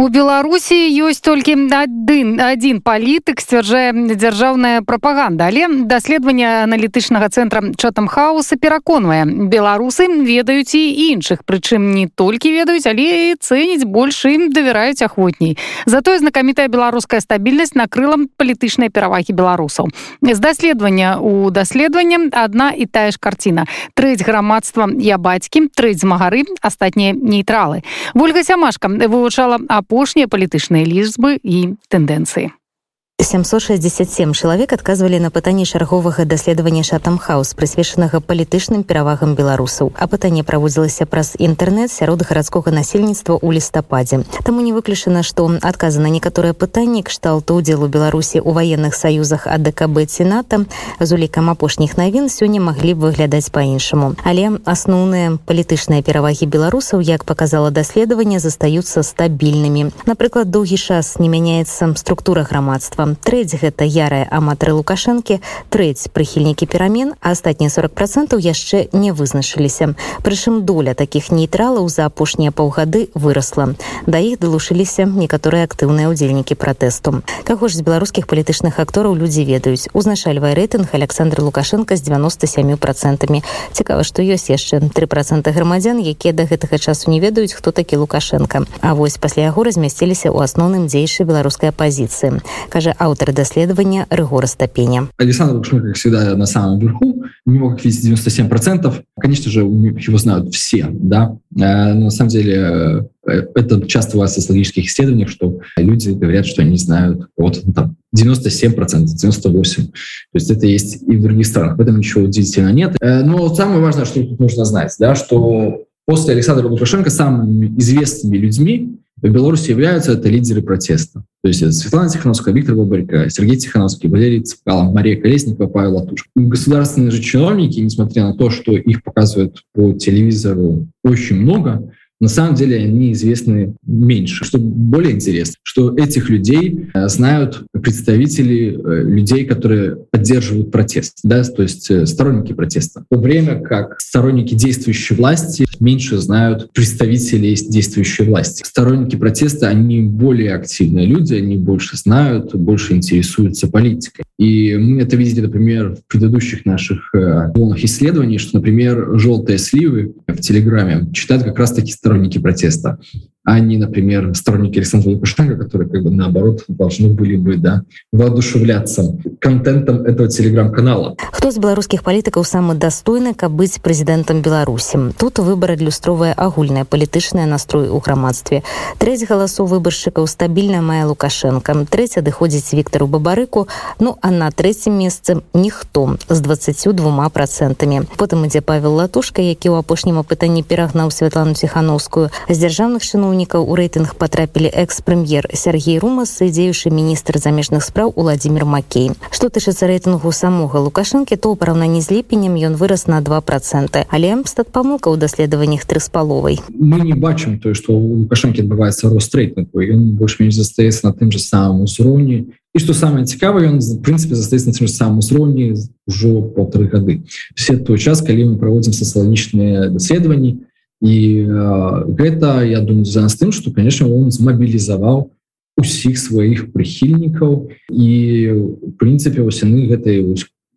у беларусі ёсць толькі адын один палітык сцвярджае дзяржаўная прапаганда але даследаванне аналітычнага цэнтра чатам хауса пераконвае беларусы ведаюць і іншых прычым не толькі ведаюць але цэніць больш ім давяраюць ахвотней затое знакамітая беларуская стабільнасць накрыла палітычныя перавагі беларусаў з даследавання у даследаванне адна і тая ж карціна трэць грамадства я бацькі трэць змагары астатнія нейтралы ольга сямашка вывучала а апошнія палітычныя лічбы і тэндэнцыі 767 чалавек адказвалі на пытанні чарговага даследавання шатамхаус прысвечанага палітычным перавагам беларусаў а пытанне праводзілася праз інтэрнэт сярод гарадскога насельніцтва ў лістападзе таму не выключана што адказа на некаторыя пытанні кшталту удзелу беларусі ў ваенных саюзах адКб ціната з улікам апошніх навін сёння маглі б выглядаць по-іншаму але асноўныя палітычныя перавагі беларусаў як показала даследаванне застаюцца стабільнымі напрыклад доўгі час не мяняецца структура грамадства трэць гэта ярая аматры лукашэнкі трэць прыхільнікі перамен а астатнія 40 процентаў яшчэ не вызначыліся прычым доля такіх нейтралаў за апошнія паўгады вырасла да іх далушыліся некаторыя актыўныя ўдзельнікі пратэсту каго ж з беларускіх палітычных актораў людзі ведаюць узначальвае рэйтынг александр лукашенко з 97 процентамі цікава што ёсць яшчэ три процента грамадзян якія да гэтага часу не ведаюць хто такі лукашенко а вось пасля яго размясціліся ў асноўным дзейшы беларускай апозіцыі кажа автор исследования Рыгора Стопеня. Александр Лукашенко, как всегда, на самом верху. У него, как видите, 97%. Конечно же, его знают все, да. Э, но на самом деле э, это часто у вас в социологических исследованиях, что люди говорят, что они знают вот ну, там 97%, 98%. То есть это есть и в других странах. В этом ничего удивительного нет. Э, но самое важное, что тут нужно знать, да, что после Александра Лукашенко самыми известными людьми в Беларуси являются это лидеры протеста. То есть это Светлана Тихановская, Виктор Бабарька, Сергей Тихановский, Валерий Цепкалов, Мария Колесникова, Павел Латушко. Государственные же чиновники, несмотря на то, что их показывают по телевизору очень много, на самом деле они известны меньше. Что более интересно, что этих людей э, знают представители э, людей, которые поддерживают протест, да, то есть э, сторонники протеста. В то время как сторонники действующей власти меньше знают представителей действующей власти. Сторонники протеста, они более активные люди, они больше знают, больше интересуются политикой. И мы это видели, например, в предыдущих наших волнах исследований, что, например, желтые сливы в Телеграме читают как раз-таки сторонники протеста а не, например, сторонники Александра Лукашенко, которые как бы наоборот должны были бы да, воодушевляться контентом этого телеграм-канала. Хто з беларускіх палітыкаў самы дастойны, каб быць прэзідэнтам Беларусі? Тут выбар адлюстроўвае агульнае палітычнае настрой у грамадстве. Трэць галасоў выбаршчыкаў стабільна мае Лукашенко. Трэць адыходзіць Віктору Бабарыку, ну а на трэцім месцы ніхто з 22 процентамі. Потым ідзе Павел Латушка, які ў апошнім апытанні перагнаў Святлану Ціханаўскую з дзяржаўных чыноў чыноўнікаў у рэйтынг патрапілі экс-прэм'ер Сергей Румас і дзеючы міністр замежных спраў Владимир Макей. Што тычыцца рэйтынгу самога Лукашэнкі, то ў параўнанні з ліпенем ён вырас на 2 проценты. Але стат памылка ў даследаваннях тры з паловай. Мы не бачым тое, што у Лукашэнкі адбываецца рост рэйтынгу. Ён больш-менш застаецца на тым жа самым узроўні. І што самае цікавае, ён в прынцыпе застаецца на тым самым узроўні ўжо полторы гады. Все той час, калі мы праводзім сацыялагічныя даследаванні, і гэта я думаю за нас тым что конечно он змабілізаваў усіх сваіх прыхільнікаў і в прынцыпе яны гэтай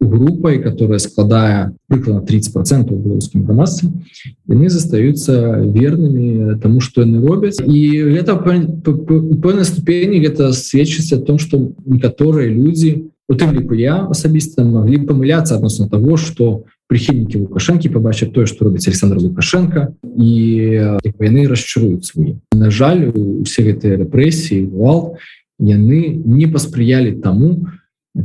группой которая складае прыкладна 30 процентов беларускім грамадстве яны застаюцца вернымі тому что яны робяць і гэта пэўнай ступені гэта сведчыць о том что некаторыя люди у тым ліку я асабіста могли памыляться адносно того что у прыхільнікі лукашэнкі побачаць тое што робіць Александр лукашенко і яны расчаруюць свае на жаль усе гэтыя рэпрэсіі вал яны не паспрыялі таму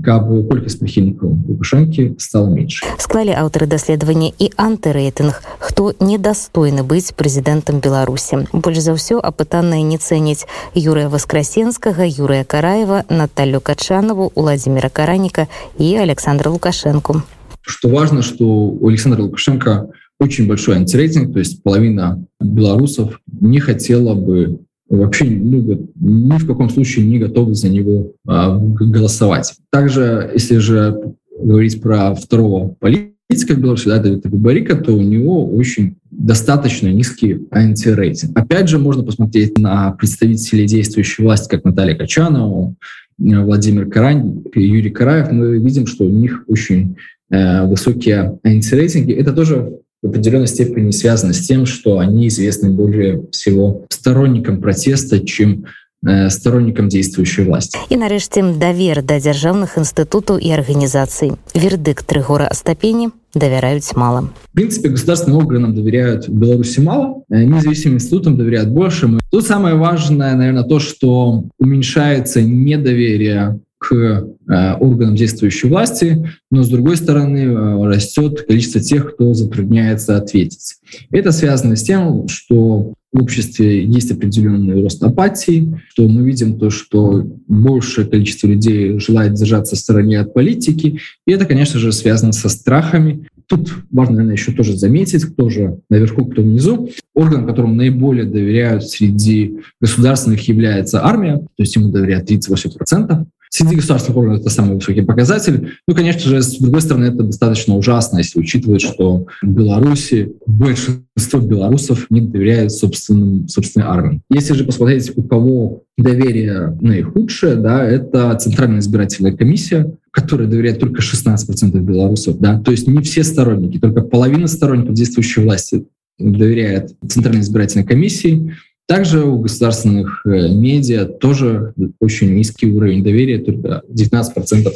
каб колькасць прыхільнікаў лукашэнкі стала менш склалі аўтары даследавання і антырэйтынг хто недастойны быць прэзідэнтам беларусі? Больш за ўсё апытаныя не цэняць юрыя васкрасенскага юрыя караева Наталю качанову владимира караніка і александра лукашенко Что важно, что у Александра Лукашенко очень большой антирейтинг, то есть половина белорусов не хотела бы вообще ну, ни в каком случае не готовы за него а, голосовать. Также, если же говорить про второго политика в Беларуси, да, Давида Бабарика, то у него очень достаточно низкий антирейтинг. Опять же, можно посмотреть на представителей действующей власти, как Наталья Качанова, Владимир Карань, Юрий Караев. Мы видим, что у них очень э, высокие антирейтинги. Это тоже в определенной степени связано с тем, что они известны более всего сторонникам протеста, чем э, сторонникам действующей власти. И нарэшце давер да дзяржаўных інстытутаў і арганізацый. Вердыкт Рыгора Астапені доверяют мало. В принципе, государственным органам доверяют в Беларуси мало, э, независимым институтам доверяют больше. Тут самое важное, наверное, то, что уменьшается недоверие к э, органам действующей власти, но с другой стороны э, растет количество тех, кто затрудняется ответить. Это связано с тем, что в обществе есть определенный рост апатии, что мы видим то, что большее количество людей желает держаться в стороне от политики, и это, конечно же, связано со страхами. Тут важно, наверное, еще тоже заметить, кто же наверху, кто внизу. Орган, которому наиболее доверяют среди государственных является армия, то есть ему доверяют 38%. Среди государственных органов это самый высокий показатель. Ну, конечно же, с другой стороны, это достаточно ужасно, если учитывать, что в Беларуси большинство белорусов не доверяют собственным, собственной армии. Если же посмотреть, у кого доверие наихудшее, да, это Центральная избирательная комиссия, которая доверяет только 16% белорусов. Да? То есть не все сторонники, только половина сторонников действующей власти доверяет Центральной избирательной комиссии, также у государственных э, медиа тоже очень низкий уровень доверия, только 19%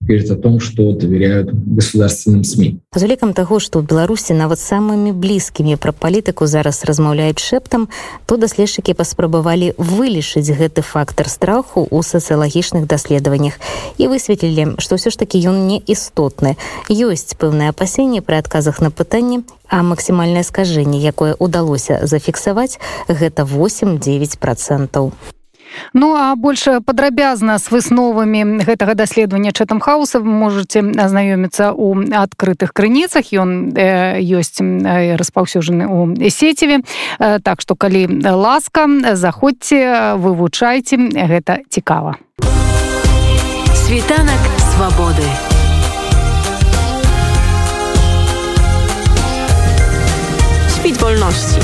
говорит о том, что доверяют государственным СМИ. З улікам таго, што ў Беларусі нават самымі блізкімі пра палітыку зараз размаўляюць шэптам, то даследчыкі паспрабавалі вылішыць гэты фактор страху ў сацыялагічных даследаваннях і высветлілі, што ўсё ж такі ён не істотны. Ёсць пэўнае апасенне пры адказах на пытанні, а максімальнае скажэнне, якое ўдалося зафіксаваць, гэта 8-9 процентаў. Ну а больше падрабязна з высновамі гэтага даследавання чатам хауса вы можете азнаёміцца у адкрытых крыніцах. Ён э, ёсць э, распаўсюджаны у сеціве э, так что калі ласка заходзьце вывучайце гэта цікава. Світанак свабоды. Спіць вольнасці